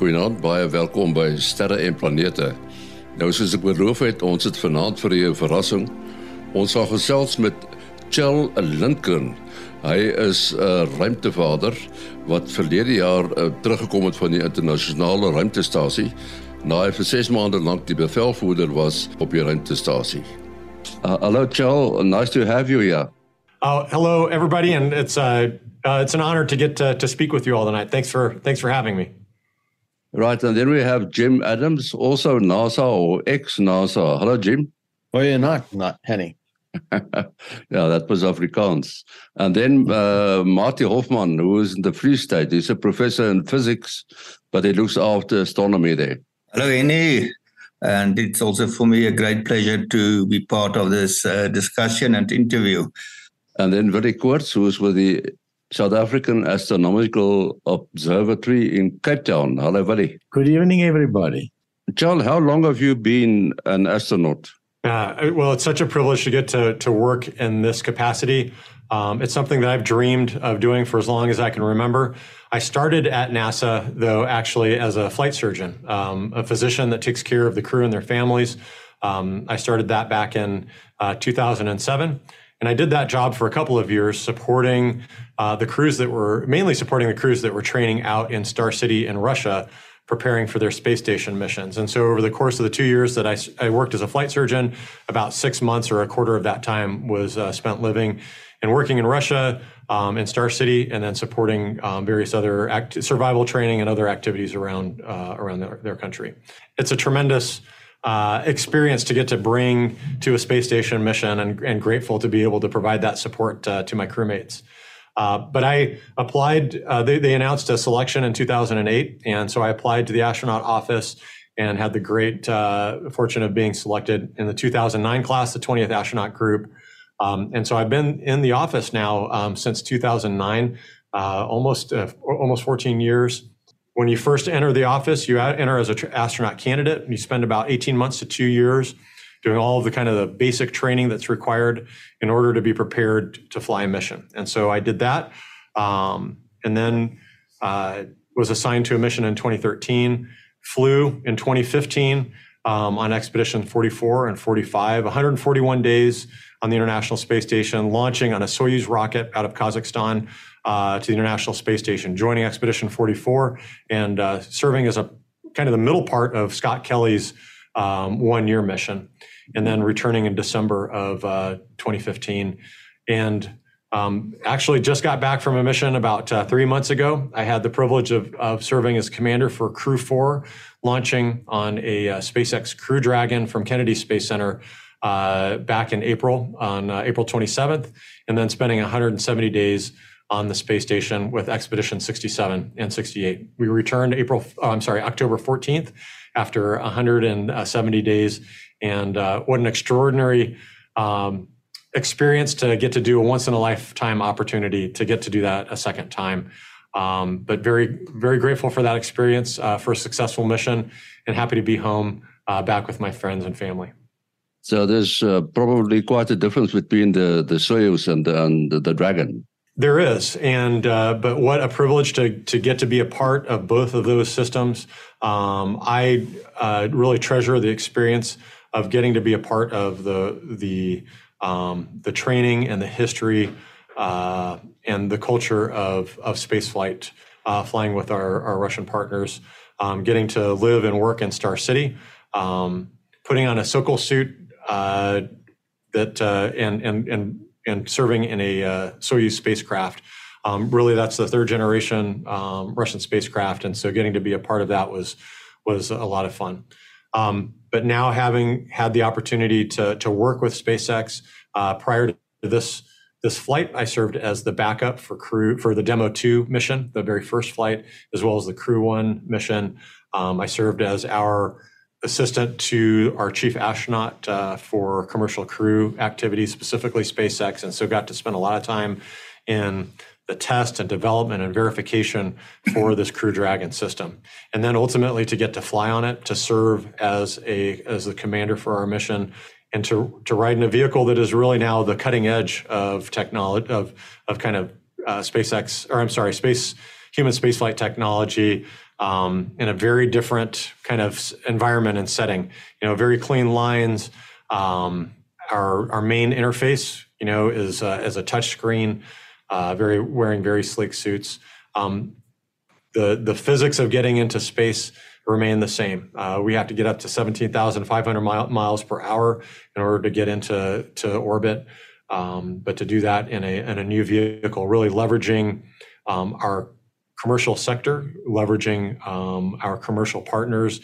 Goeienaand, baie welkom by Sterre en Planete. Nou soos ek beloof het, ons het vanaand vir julle 'n verrassing. Ons sal gesels met Chell Lincoln. Hy is 'n ruimtevader wat verlede jaar uh, teruggekom het van die internasionale ruimtestasie na hy vir 6 maande lank die bevelvoerder was op die ruimtestasie. Uh, hello Chell, nice to have you here. Oh, hello everybody and it's uh, uh it's an honor to get to, to speak with you all tonight. Thanks for thanks for having me. Right, and then we have Jim Adams, also NASA or ex NASA. Hello, Jim. Oh, you're not, not Henny. yeah, that was Afrikaans. And then uh, Matie Hoffman, who is in the Free State. He's a professor in physics, but he looks after astronomy there. Hello, Henny. And it's also for me a great pleasure to be part of this uh, discussion and interview. And then Willie Koorts, who is with the South African Astronomical Observatory in Cape Town. Hello, Willie. Good evening, everybody. John, how long have you been an astronaut? Uh, well, it's such a privilege to get to, to work in this capacity. Um, it's something that I've dreamed of doing for as long as I can remember. I started at NASA, though, actually as a flight surgeon, um, a physician that takes care of the crew and their families. Um, I started that back in uh, 2007. And I did that job for a couple of years, supporting uh, the crews that were mainly supporting the crews that were training out in Star City in Russia, preparing for their space station missions. And so, over the course of the two years that I, I worked as a flight surgeon, about six months or a quarter of that time was uh, spent living and working in Russia, um, in Star City, and then supporting um, various other act- survival training and other activities around uh, around their, their country. It's a tremendous uh, experience to get to bring to a space station mission and, and grateful to be able to provide that support uh, to my crewmates. Uh, but I applied, uh, they, they, announced a selection in 2008. And so I applied to the astronaut office and had the great uh, fortune of being selected in the 2009 class, the 20th astronaut group. Um, and so I've been in the office now um, since 2009, uh, almost, almost 14 years when you first enter the office, you enter as an astronaut candidate. And you spend about 18 months to two years doing all of the kind of the basic training that's required in order to be prepared to fly a mission. And so I did that, um, and then uh, was assigned to a mission in 2013. Flew in 2015 um, on expedition 44 and 45, 141 days on the International Space Station, launching on a Soyuz rocket out of Kazakhstan uh, to the International Space Station, joining Expedition 44 and uh, serving as a kind of the middle part of Scott Kelly's um, one year mission, and then returning in December of uh, 2015. And um, actually, just got back from a mission about uh, three months ago. I had the privilege of, of serving as commander for Crew 4, launching on a uh, SpaceX Crew Dragon from Kennedy Space Center uh, back in April, on April 27th, and then spending 170 days on the space station with Expedition 67 and 68. We returned April, oh, I'm sorry, October 14th after 170 days. And uh, what an extraordinary um, experience to get to do a once in a lifetime opportunity to get to do that a second time. Um, but very, very grateful for that experience, uh, for a successful mission, and happy to be home uh, back with my friends and family. So there's uh, probably quite a difference between the the Soyuz and the, and the Dragon. There is, and uh, but what a privilege to to get to be a part of both of those systems. Um, I uh, really treasure the experience of getting to be a part of the the um, the training and the history uh, and the culture of of spaceflight, uh, flying with our, our Russian partners, um, getting to live and work in Star City, um, putting on a Sokol suit uh, that uh, and and and and serving in a uh, Soyuz spacecraft. Um, really, that's the third generation um, Russian spacecraft, and so getting to be a part of that was was a lot of fun. Um, but now, having had the opportunity to to work with SpaceX uh, prior to this this flight, I served as the backup for crew for the Demo Two mission, the very first flight, as well as the Crew One mission. Um, I served as our assistant to our chief astronaut uh, for commercial crew activities, specifically SpaceX, and so got to spend a lot of time in the test and development and verification for this Crew Dragon system, and then ultimately to get to fly on it, to serve as a as the commander for our mission, and to to ride in a vehicle that is really now the cutting edge of technology of of kind of uh, SpaceX or I'm sorry, space human spaceflight technology um, in a very different kind of environment and setting. You know, very clean lines. Um, our our main interface, you know, is uh, as a touch screen. Uh, very wearing very sleek suits. Um, the the physics of getting into space remain the same. Uh, we have to get up to 17,500 mile, miles per hour in order to get into to orbit. Um, but to do that in a in a new vehicle, really leveraging um, our commercial sector, leveraging um, our commercial partners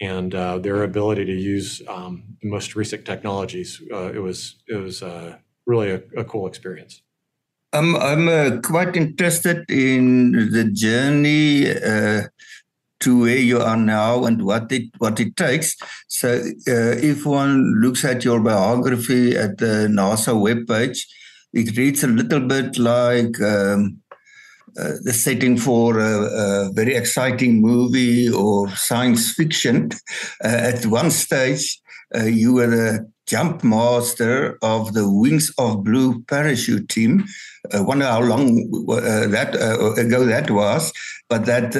and uh, their ability to use um, the most recent technologies. Uh, it was it was uh, really a, a, cool experience. I'm I'm uh, quite interested in the journey uh, to where you are now and what it what it takes. So, uh, if one looks at your biography at the NASA webpage, it reads a little bit like. Um, uh, the setting for a, a, very exciting movie or science fiction. Uh, at one stage, uh, you were the jump master of the Wings of Blue parachute team. I uh, wonder how long uh, that uh, ago that was, but that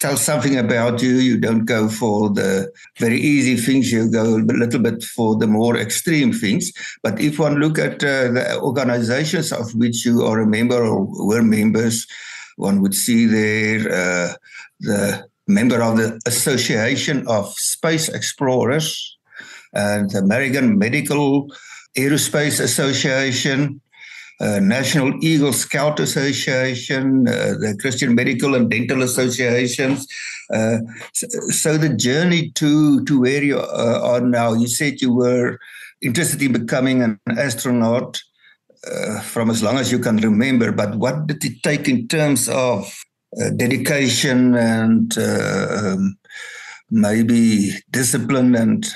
tells something about you. You don't go for the very easy things; you go a little bit for the more extreme things. But if one look at the organizations of which you are a member or were members, one would see there the member of the Association of Space Explorers and the American Medical Aerospace Association, uh, National Eagle Scout Association, uh, the Christian Medical and Dental Associations. Uh, so, so, the journey to to where you uh, are now. You said you were interested in becoming an astronaut uh, from as long as you can remember. But what did it take in terms of uh, dedication and um, maybe discipline and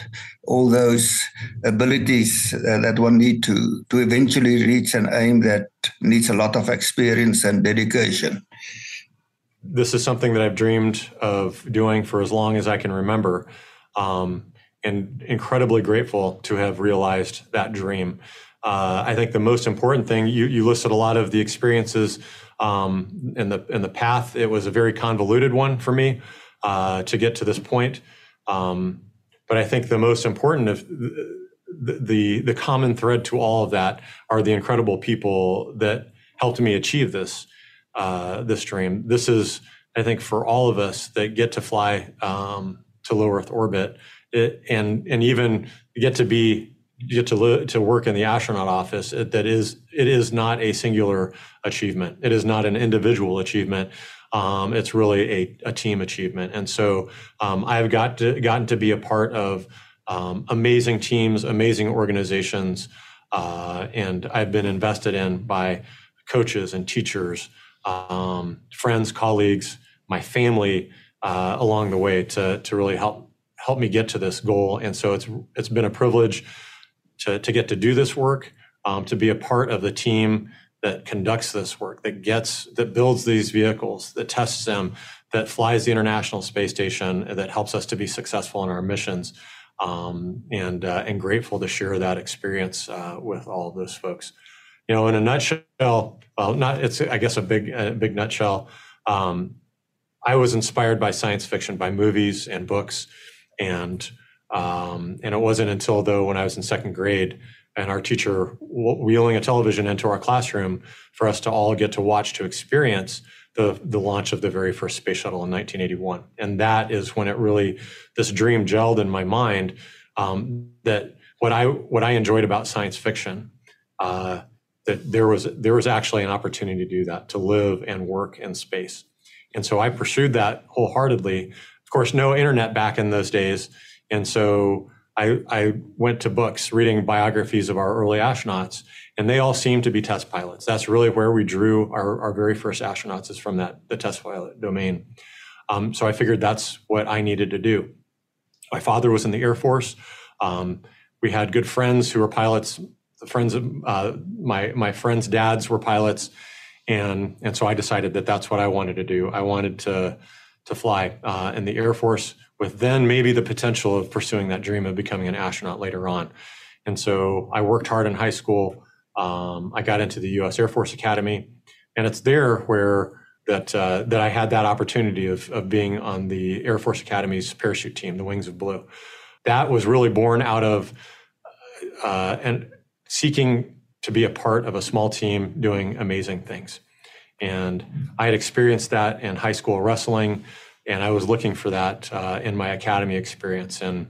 all those abilities uh, that one need to to eventually reach an aim that needs a lot of experience and dedication. This is something that i've dreamed of doing for as long as i can remember um, and incredibly grateful to have realized that dream. Uh, i think the most important thing you, you listed a lot of the experiences um, in the in the path. It was a very convoluted one for me uh, to get to this point. Um, but I think the most important of the, the, the common thread to all of that are the incredible people that helped me achieve this uh, this dream. This is, I think, for all of us that get to fly um, to low Earth orbit, it, and and even get to be get to li- to work in the astronaut office. It, that is, it is not a singular achievement. It is not an individual achievement. Um, it's really a, a, team achievement. And so um, I've got to, gotten to be a part of um, amazing teams, amazing organizations, uh, and I've been invested in by coaches and teachers, um, friends, colleagues, my family uh, along the way to, to really help help me get to this goal. And so it's it's been a privilege to, to get to do this work, um, to be a part of the team that conducts this work, that gets, that builds these vehicles, that tests them, that flies the International Space Station, that helps us to be successful in our missions. Um, and uh, and grateful to share that experience uh, with all of those folks. You know, in a nutshell, well, not it's I guess a big a big nutshell. Um, I was inspired by science fiction, by movies and books, and um, and it wasn't until though when I was in second grade and our teacher wheeling a television into our classroom for us to all get to watch to experience the the launch of the very first space shuttle in 1981 and that is when it really this dream gelled in my mind um, that what I what I enjoyed about science fiction uh, that there was there was actually an opportunity to do that to live and work in space. And so I pursued that wholeheartedly. Of course no internet back in those days and so I, I went to books reading biographies of our early astronauts, and they all seemed to be test pilots. That's really where we drew our, our very first astronauts is from that the test pilot domain. Um, so I figured that's what I needed to do. My father was in the Air Force. Um, we had good friends who were pilots. The friends of uh, my my friends' dads were pilots, and and so I decided that that's what I wanted to do. I wanted to to fly uh, in the Air Force with then maybe the potential of pursuing that dream of becoming an astronaut later on. And so I worked hard in high school. Um, I got into the U.S. Air Force Academy, and it's there where that uh, that I had that opportunity of of being on the Air Force Academy's parachute team, the Wings of Blue. That was really born out of uh, and seeking to be a part of a small team doing amazing things. And I had experienced that in high school wrestling, and I was looking for that uh, in my academy experience, and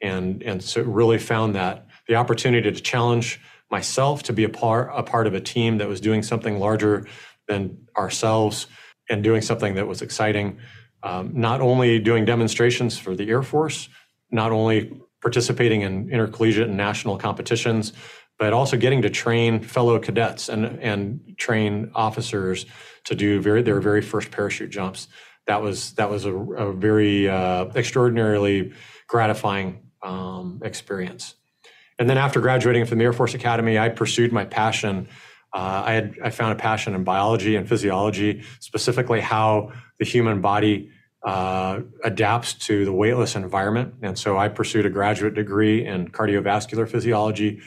and and so really found that the opportunity to challenge myself to be a part a part of a team that was doing something larger than ourselves and doing something that was exciting. Um, not only doing demonstrations for the Air Force, not only participating in intercollegiate and national competitions, but also getting to train fellow cadets and and train officers to do very their very first parachute jumps. That was that was a, a very uh, extraordinarily gratifying um, experience. And then after graduating from the Air Force Academy, I pursued my passion. Uh, I had I found a passion in biology and physiology, specifically how the human body uh, adapts to the weightless environment. And so I pursued a graduate degree in cardiovascular physiology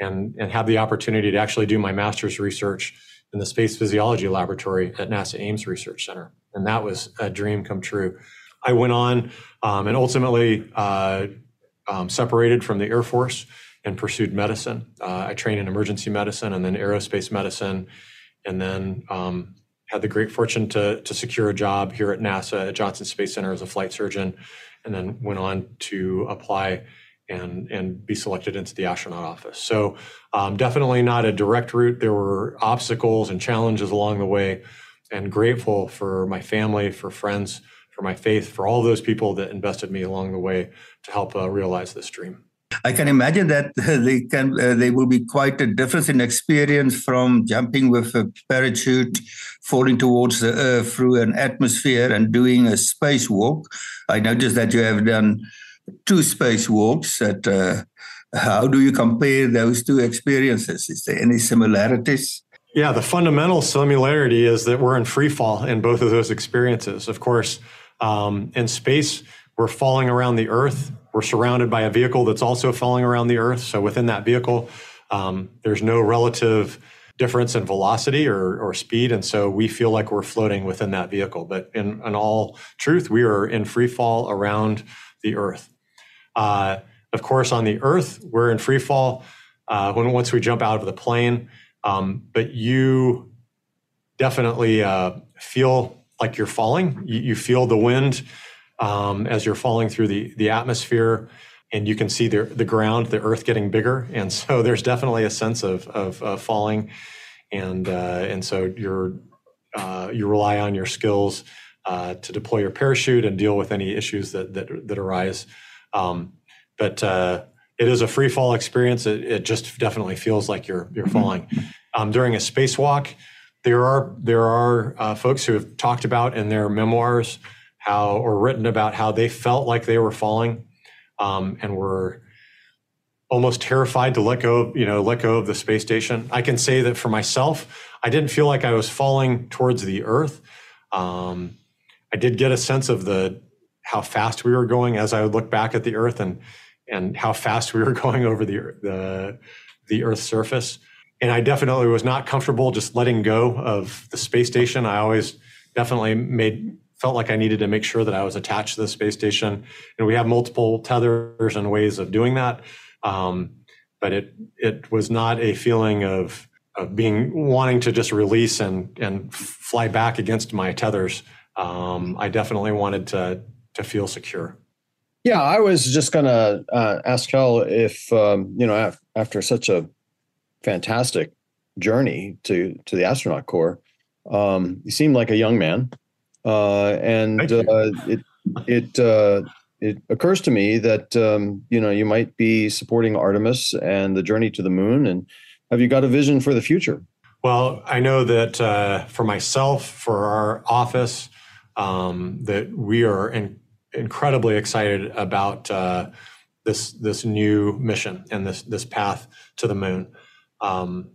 and, and have the opportunity to actually do my master's research in the Space Physiology Laboratory at NASA Ames Research Center. And that was a dream come true. I went on um, and ultimately uh, um, separated from the Air Force and pursued medicine. Uh, I trained in emergency medicine and then aerospace medicine, and then um, had the great fortune to, to secure a job here at NASA at Johnson Space Center as a flight surgeon, and then went on to apply and and be selected into the astronaut office. So um, definitely not a direct route. There were obstacles and challenges along the way, and grateful for my family, for friends, for my faith, for all those people that invested me along the way to help uh, realize this dream. I can imagine that they can uh, they will be quite a difference in experience from jumping with a parachute, falling towards the earth through an atmosphere, and doing a spacewalk. I noticed that you have done two spacewalks. That uh, how do you compare those two experiences? Is there any similarities? Yeah, the fundamental similarity is that we're in free fall in both of those experiences. Of course, um, in space, we're falling around the Earth. We're surrounded by a vehicle that's also falling around the Earth. So within that vehicle, um, there's no relative difference in velocity or, or speed. And so we feel like we're floating within that vehicle. But in, in all truth, we are in free fall around the Earth. Uh, of course, on the Earth, we're in free fall uh, when once we jump out of the plane. Um, but you definitely uh, feel like you're falling. You, you feel the wind um, as you're falling through the the atmosphere, and you can see the the ground, the Earth getting bigger. And so there's definitely a sense of of, falling, and uh, and so you're uh, you rely on your skills uh, to deploy your parachute and deal with any issues that that, that arise. Um, but uh, it is a free fall experience. It, it, just definitely feels like you're you're falling. Um, during a spacewalk, there are there are uh, folks who have talked about in their memoirs how or written about how they felt like they were falling um, and were almost terrified to let go you know let go of the space station i can say that for myself i didn't feel like i was falling towards the earth um, i did get a sense of the how fast we were going as i would look back at the earth and and how fast we were going over the the the earth's surface and i definitely was not comfortable just letting go of the space station i always definitely made felt like I needed to make sure that I was attached to the space station. And we have multiple tethers and ways of doing that. Um, but it it was not a feeling of of being wanting to just release and and fly back against my tethers. Um, I definitely wanted to to feel secure. Yeah, I was just going to uh, ask Kjell if um, you know af- after such a fantastic journey to to the astronaut corps, um, you seem like a young man. Uh, and uh, it it uh, it occurs to me that um, you know you might be supporting Artemis and the journey to the moon. And have you got a vision for the future? Well, I know that uh, for myself, for our office, um, that we are in, incredibly excited about uh, this this new mission and this this path to the moon. Um,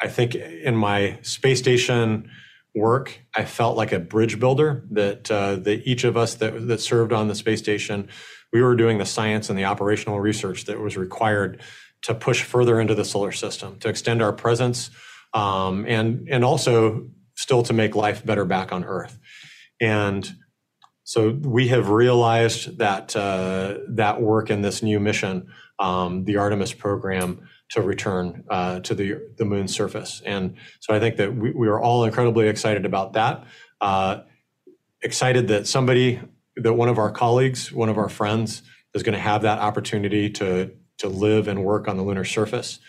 I think in my space station work, I felt like a bridge builder. That uh, that each of us that that served on the space station, we were doing the science and the operational research that was required to push further into the solar system, to extend our presence, um, and and also still to make life better back on Earth. And so we have realized that uh, that work in this new mission, um, the Artemis program, to return uh, to the the moon's surface. And so I think that we, we are all incredibly excited about that. Uh, excited that somebody, that one of our colleagues, one of our friends, is going to have that opportunity to to live and work on the lunar surface.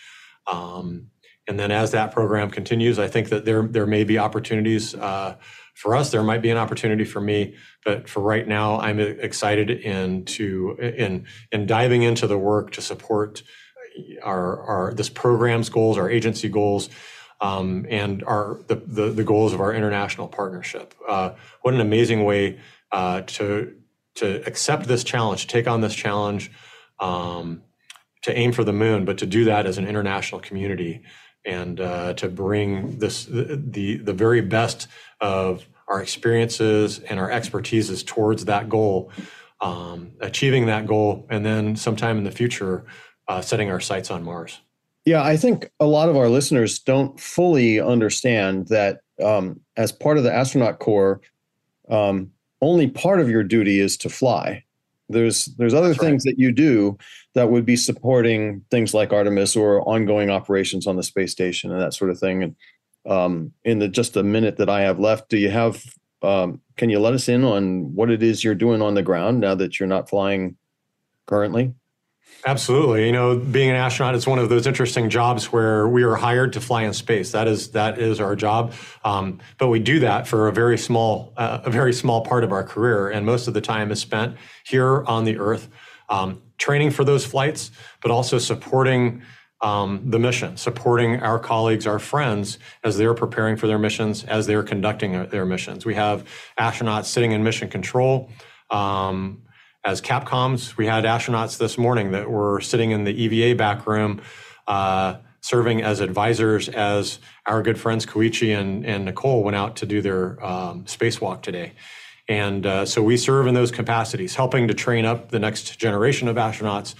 Um, and then as that program continues, I think that there there may be opportunities uh, for us. There might be an opportunity for me, but for right now, I'm excited in to in in diving into the work to support our our this program's goals, our agency goals. Um, and our the, the, the goals of our international partnership. Uh, what an amazing way uh, to to accept this challenge, take on this challenge, um, to aim for the moon, but to do that as an international community and uh, to bring this the, the, very best of our experiences and our expertises towards that goal, um, achieving that goal, and then sometime in the future, uh, setting our sights on Mars. Yeah, I think a lot of our listeners don't fully understand that um, as part of the astronaut corps, um, only part of your duty is to fly. There's there's other That's things right. that you do that would be supporting things like Artemis or ongoing operations on the space station and that sort of thing. And um, in the just a minute that I have left, do you have? Um, can you let us in on what it is you're doing on the ground now that you're not flying currently? Absolutely. You know, being an astronaut is one of those interesting jobs where we are hired to fly in space. That is that is our job. Um, but we do that for a very small uh, a very small part of our career, and most of the time is spent here on the Earth, um, training for those flights, but also supporting um, the mission, supporting our colleagues, our friends, as they're preparing for their missions, as they're conducting their missions. We have astronauts sitting in mission control. Um, as Capcoms. We had astronauts this morning that were sitting in the EVA back room, uh, serving as advisors as our good friends Koichi and, and Nicole went out to do their um, spacewalk today. And uh, so we serve in those capacities, helping to train up the next generation of astronauts,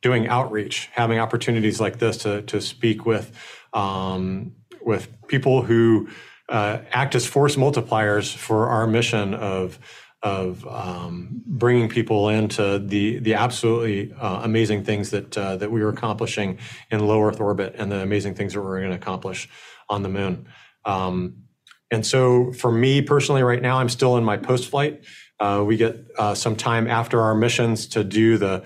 doing outreach, having opportunities like this to, to speak with, um, with people who uh, act as force multipliers for our mission of of um, bringing people into the the absolutely uh, amazing things that uh, that we were accomplishing in low Earth orbit and the amazing things that we're going to accomplish on the moon. Um, and so, for me personally, right now, I'm still in my post flight. Uh, we get uh, some time after our missions to do the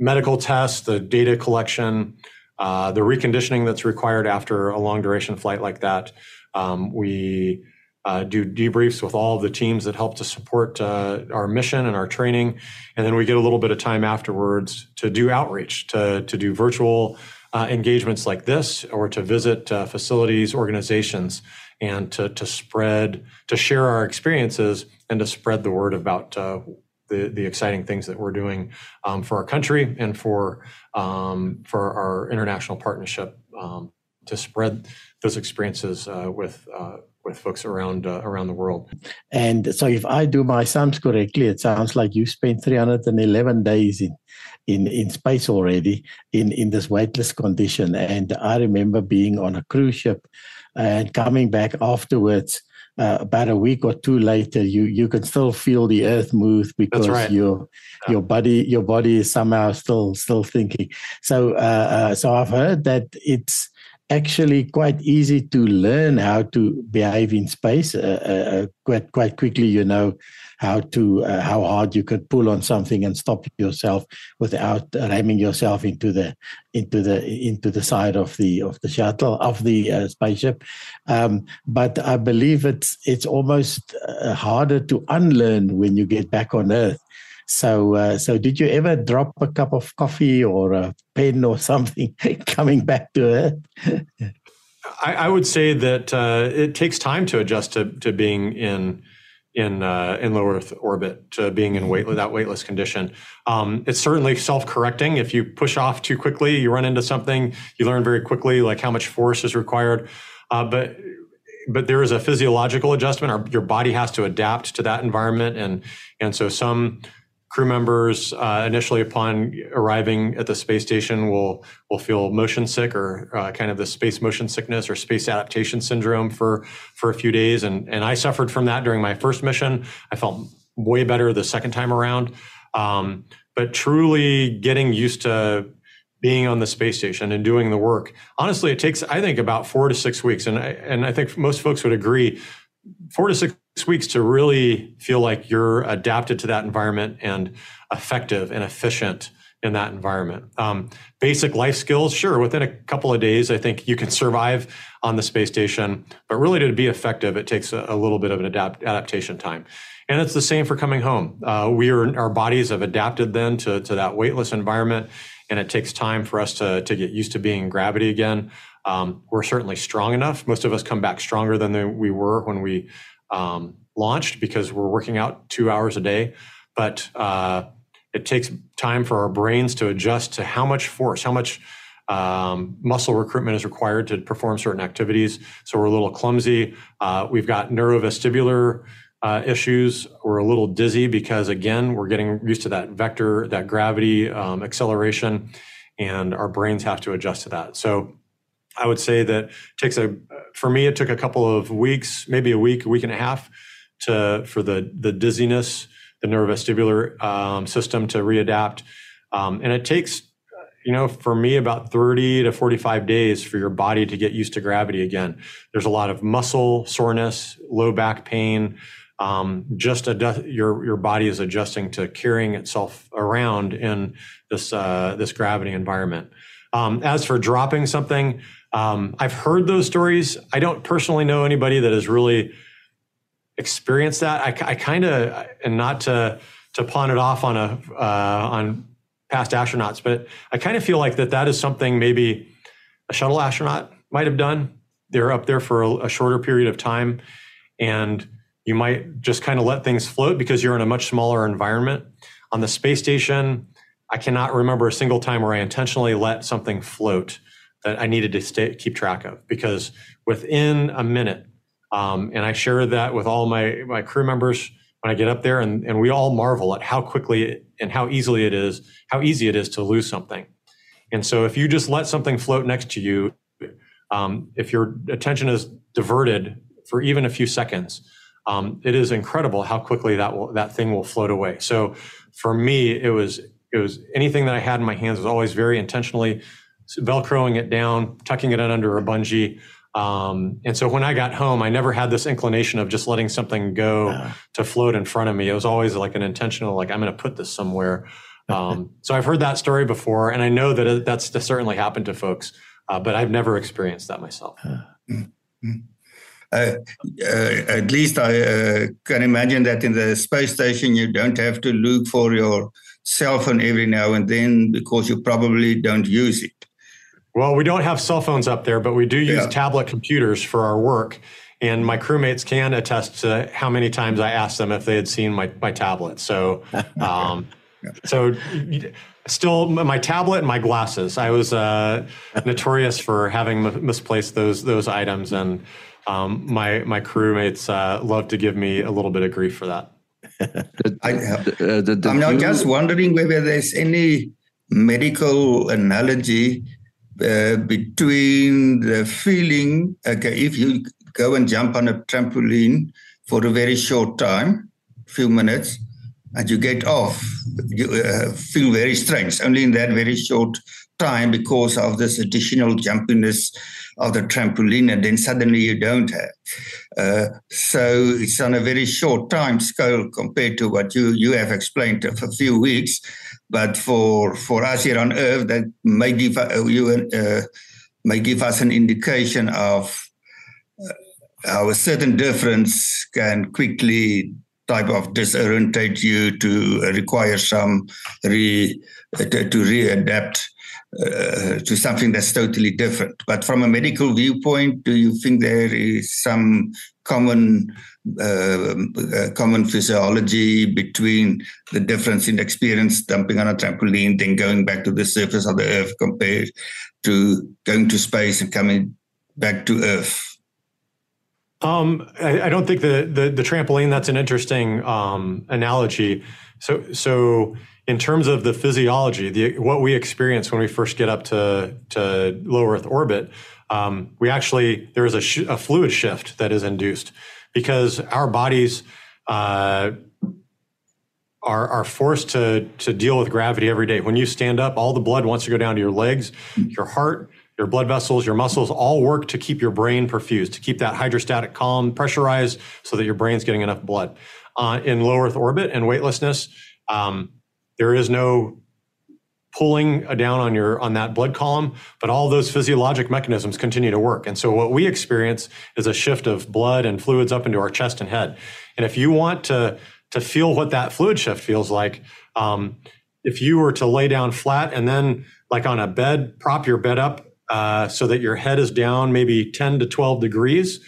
medical tests, the data collection, uh, the reconditioning that's required after a long duration flight like that. Um, we uh, do debriefs with all of the teams that help to support uh, our mission and our training. And then we get a little bit of time afterwards to do outreach, to, to do virtual uh, engagements like this, or to visit uh, facilities, organizations, and to, to spread, to share our experiences and to spread the word about uh, the, the exciting things that we're doing um, for our country and for, um, for our international partnership um, to spread those experiences uh, with with folks around uh, around the world. And so, if I do my sums correctly, it sounds like you spent 311 days in in in space already in in this weightless condition. And I remember being on a cruise ship and coming back afterwards. Uh, about a week or two later, you you can still feel the earth move because right. your yeah. your body your body is somehow still still thinking. So uh, uh, so I've heard that it's actually quite easy to learn how to behave in space. Uh, uh, uh, quite quite quickly, you know how to uh, how hard you could pull on something and stop yourself without ramming yourself into the into the into the side of the of the shuttle of the uh, spaceship. Um, but I believe it's it's almost uh, harder to unlearn when you get back on Earth. So, uh, so did you ever drop a cup of coffee or a pen or something coming back to Earth? I, I, would say that uh, it takes time to adjust to, to being in in uh, in low Earth orbit, to being in weight that weightless condition. Um, it's certainly self correcting. If you push off too quickly, you run into something. You learn very quickly, like how much force is required. Uh, but but there is a physiological adjustment. Our, your body has to adapt to that environment, and and so some crew members uh, initially upon arriving at the space station will will feel motion sick or uh, kind of the space motion sickness or space adaptation syndrome for for a few days. And and I suffered from that during my first mission. I felt way better the second time around. Um, but truly getting used to being on the space station and doing the work honestly it takes I think about 4 to 6 weeks. And I, and I think most folks would agree 4 to 6 weeks to really feel like you're adapted to that environment and effective and efficient in that environment. Um, basic life skills, sure, within a couple of days, I think you can survive on the space station. But really, to be effective, it takes a, a little bit of an adapt, adaptation time. And it's the same for coming home. Uh, we are our bodies have adapted then to, to that weightless environment, and it takes time for us to, to get used to being in gravity again. Um, we're certainly strong enough. Most of us come back stronger than we were when we um, launched because we're working out two hours a day. But uh, it takes time for our brains to adjust to how much force, how much um, muscle recruitment is required to perform certain activities. So we're a little clumsy. Uh, we've got neurovestibular uh, issues. We're a little dizzy because, again, we're getting used to that vector, that gravity um, acceleration, and our brains have to adjust to that. So I would say that takes a, for me, it took a couple of weeks, maybe a week, a week and a half to for the the dizziness, the neurovestibular um, system to readapt, um, and it takes you know for me about 30 to 45 days for your body to get used to gravity again. There's a lot of muscle soreness, low back pain. Um, just adjust, your your body is adjusting to carrying itself around in this uh, this gravity environment. Um, as for dropping something, um, I've heard those stories. I don't personally know anybody that has really experienced that. I, I kind of, and not to to pawn it off on a uh, on past astronauts, but I kind of feel like that that is something maybe a shuttle astronaut might have done. They're up there for a, a shorter period of time, and you might just kind of let things float because you're in a much smaller environment. On the space station, I cannot remember a single time where I intentionally let something float that I needed to stay, keep track of because within a minute, um, and I share that with all my, my crew members when I get up there, and, and we all marvel at how quickly and how easily it is, how easy it is to lose something. And so if you just let something float next to you, um, if your attention is diverted for even a few seconds, um, it is incredible how quickly that will, that thing will float away. So for me, it was it was anything that I had in my hands was always very intentionally velcroing it down, tucking it in under a bungee, um, and so when I got home, I never had this inclination of just letting something go yeah. to float in front of me. It was always like an intentional, like I'm going to put this somewhere. Um, so I've heard that story before, and I know that it, that's certainly happened to folks, uh, but I've never experienced that myself. Mm-hmm. Uh, uh, at least I uh, can imagine that in the space station you don't have to look for your cell phone every now and then because you probably don't use it. Well, we don't have cell phones up there, but we do use yeah. tablet computers for our work. And my crewmates can attest to how many times I asked them if they had seen my, my tablet. So, um, so still my tablet and my glasses. I was uh, notorious for having misplaced those those items, and um, my my crewmates uh, love to give me a little bit of grief for that. I, am now just wondering whether there's any medical analogy uh, between the feeling, okay, if you go and jump on a trampoline for a very short time, few minutes, and you get off, you uh, feel very strange only in that very short time because of this additional jumpiness of the trampoline, and then suddenly you don't have. Uh, so it's on a very short time scale compared to what you you have explained of a few weeks. But for for us here on Earth, that may give uh, you uh, may give us an indication of uh, how a certain difference can quickly type of disorientate you to require some re uh, to, to readapt uh, to something that's totally different. But from a medical viewpoint, do you think there is some common uh, uh, common physiology between the difference in experience jumping on a trampoline, then going back to the surface of the Earth compared to going to space and coming back to Earth? Um, I, I, don't think the, the, the trampoline. That's an interesting um, analogy So, so in terms of the physiology, the, what we experience when we first get up to, to low Earth orbit, um, we actually, there is a, sh- a, fluid shift that is induced because our bodies uh, are, are forced to, to deal with gravity every day. When you stand up, all the blood wants to go down to your legs, your heart, your blood vessels, your muscles all work to keep your brain perfused, to keep that hydrostatic column pressurized so that your brain's getting enough blood. Uh, in low Earth orbit and weightlessness, um, there is no pulling down on your on that blood column but all those physiologic mechanisms continue to work. And so what we experience is a shift of blood and fluids up into our chest and head. And if you want to to feel what that fluid shift feels like um, if you were to lay down flat and then like on a bed prop your bed up uh, so that your head is down maybe 10 to 12 degrees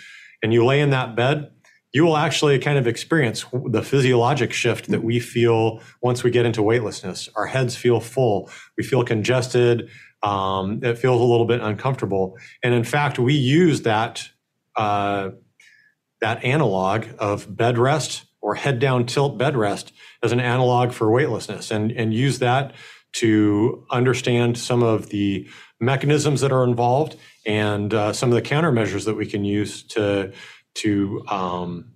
and you lay in that bed you will actually kind of experience the physiologic shift that we feel once we get into weightlessness. Our heads feel full, we feel congested, um, it feels a little bit uncomfortable. And in fact, we use that uh, that analog of bed rest or head down tilt bed rest as an analog for weightlessness, and and use that to understand some of the mechanisms that are involved and uh, some of the countermeasures that we can use to to um,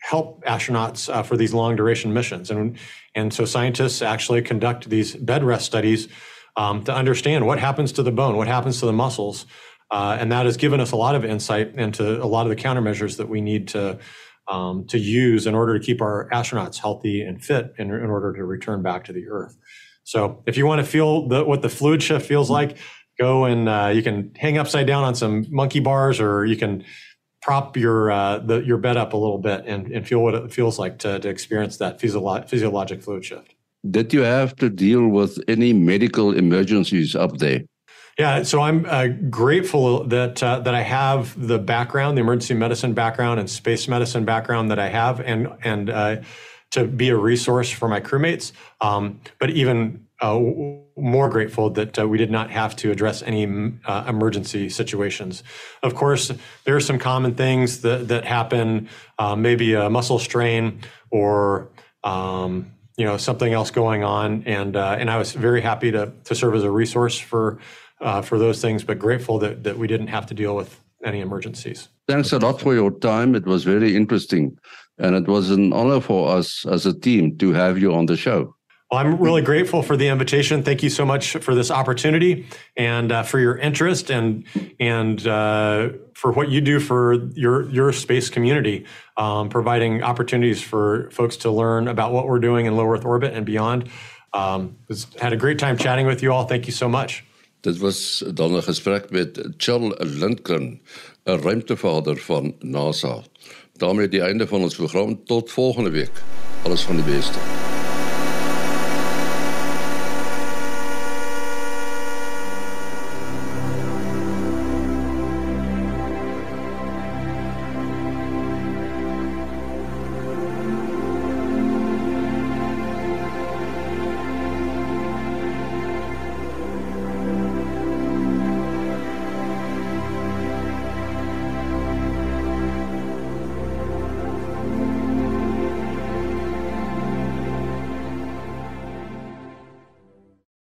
help astronauts uh, for these long duration missions. And, and so scientists actually conduct these bed rest studies um, to understand what happens to the bone, what happens to the muscles. Uh, and that has given us a lot of insight into a lot of the countermeasures that we need to um, to use in order to keep our astronauts healthy and fit in, in order to return back to the Earth. So, if you want to feel the, what the fluid shift feels like, go and uh, you can hang upside down on some monkey bars, or you can prop your uh, the, your bed up a little bit and, and feel what it feels like to, to experience that physio- physiologic fluid shift. Did you have to deal with any medical emergencies up there? Yeah, so I'm uh, grateful that uh, that I have the background, the emergency medicine background and space medicine background that I have, and and uh, to be a resource for my crewmates. Um, but even uh, more grateful that uh, we did not have to address any uh, emergency situations. Of course, there are some common things that, that happen, uh, maybe a muscle strain or um, you know something else going on, and uh, and I was very happy to to serve as a resource for uh, for those things, but grateful that that we didn't have to deal with any emergencies. Thanks a lot for your time. It was very interesting, and it was an honor for us as a team to have you on the show. Well, I'm really grateful for the invitation. Thank you so much for this opportunity and uh, for your interest and and uh, for what you do for your your space community, um, providing opportunities for folks to learn about what we're doing in low Earth orbit and beyond. Um, had a great time chatting with you all. Thank you so much. Dit was dan 'n gesprek met Charles Lindgren, 'n ruimtevader van NASA. daarmee die einde van ons program tot volgende week. Alles van die beste.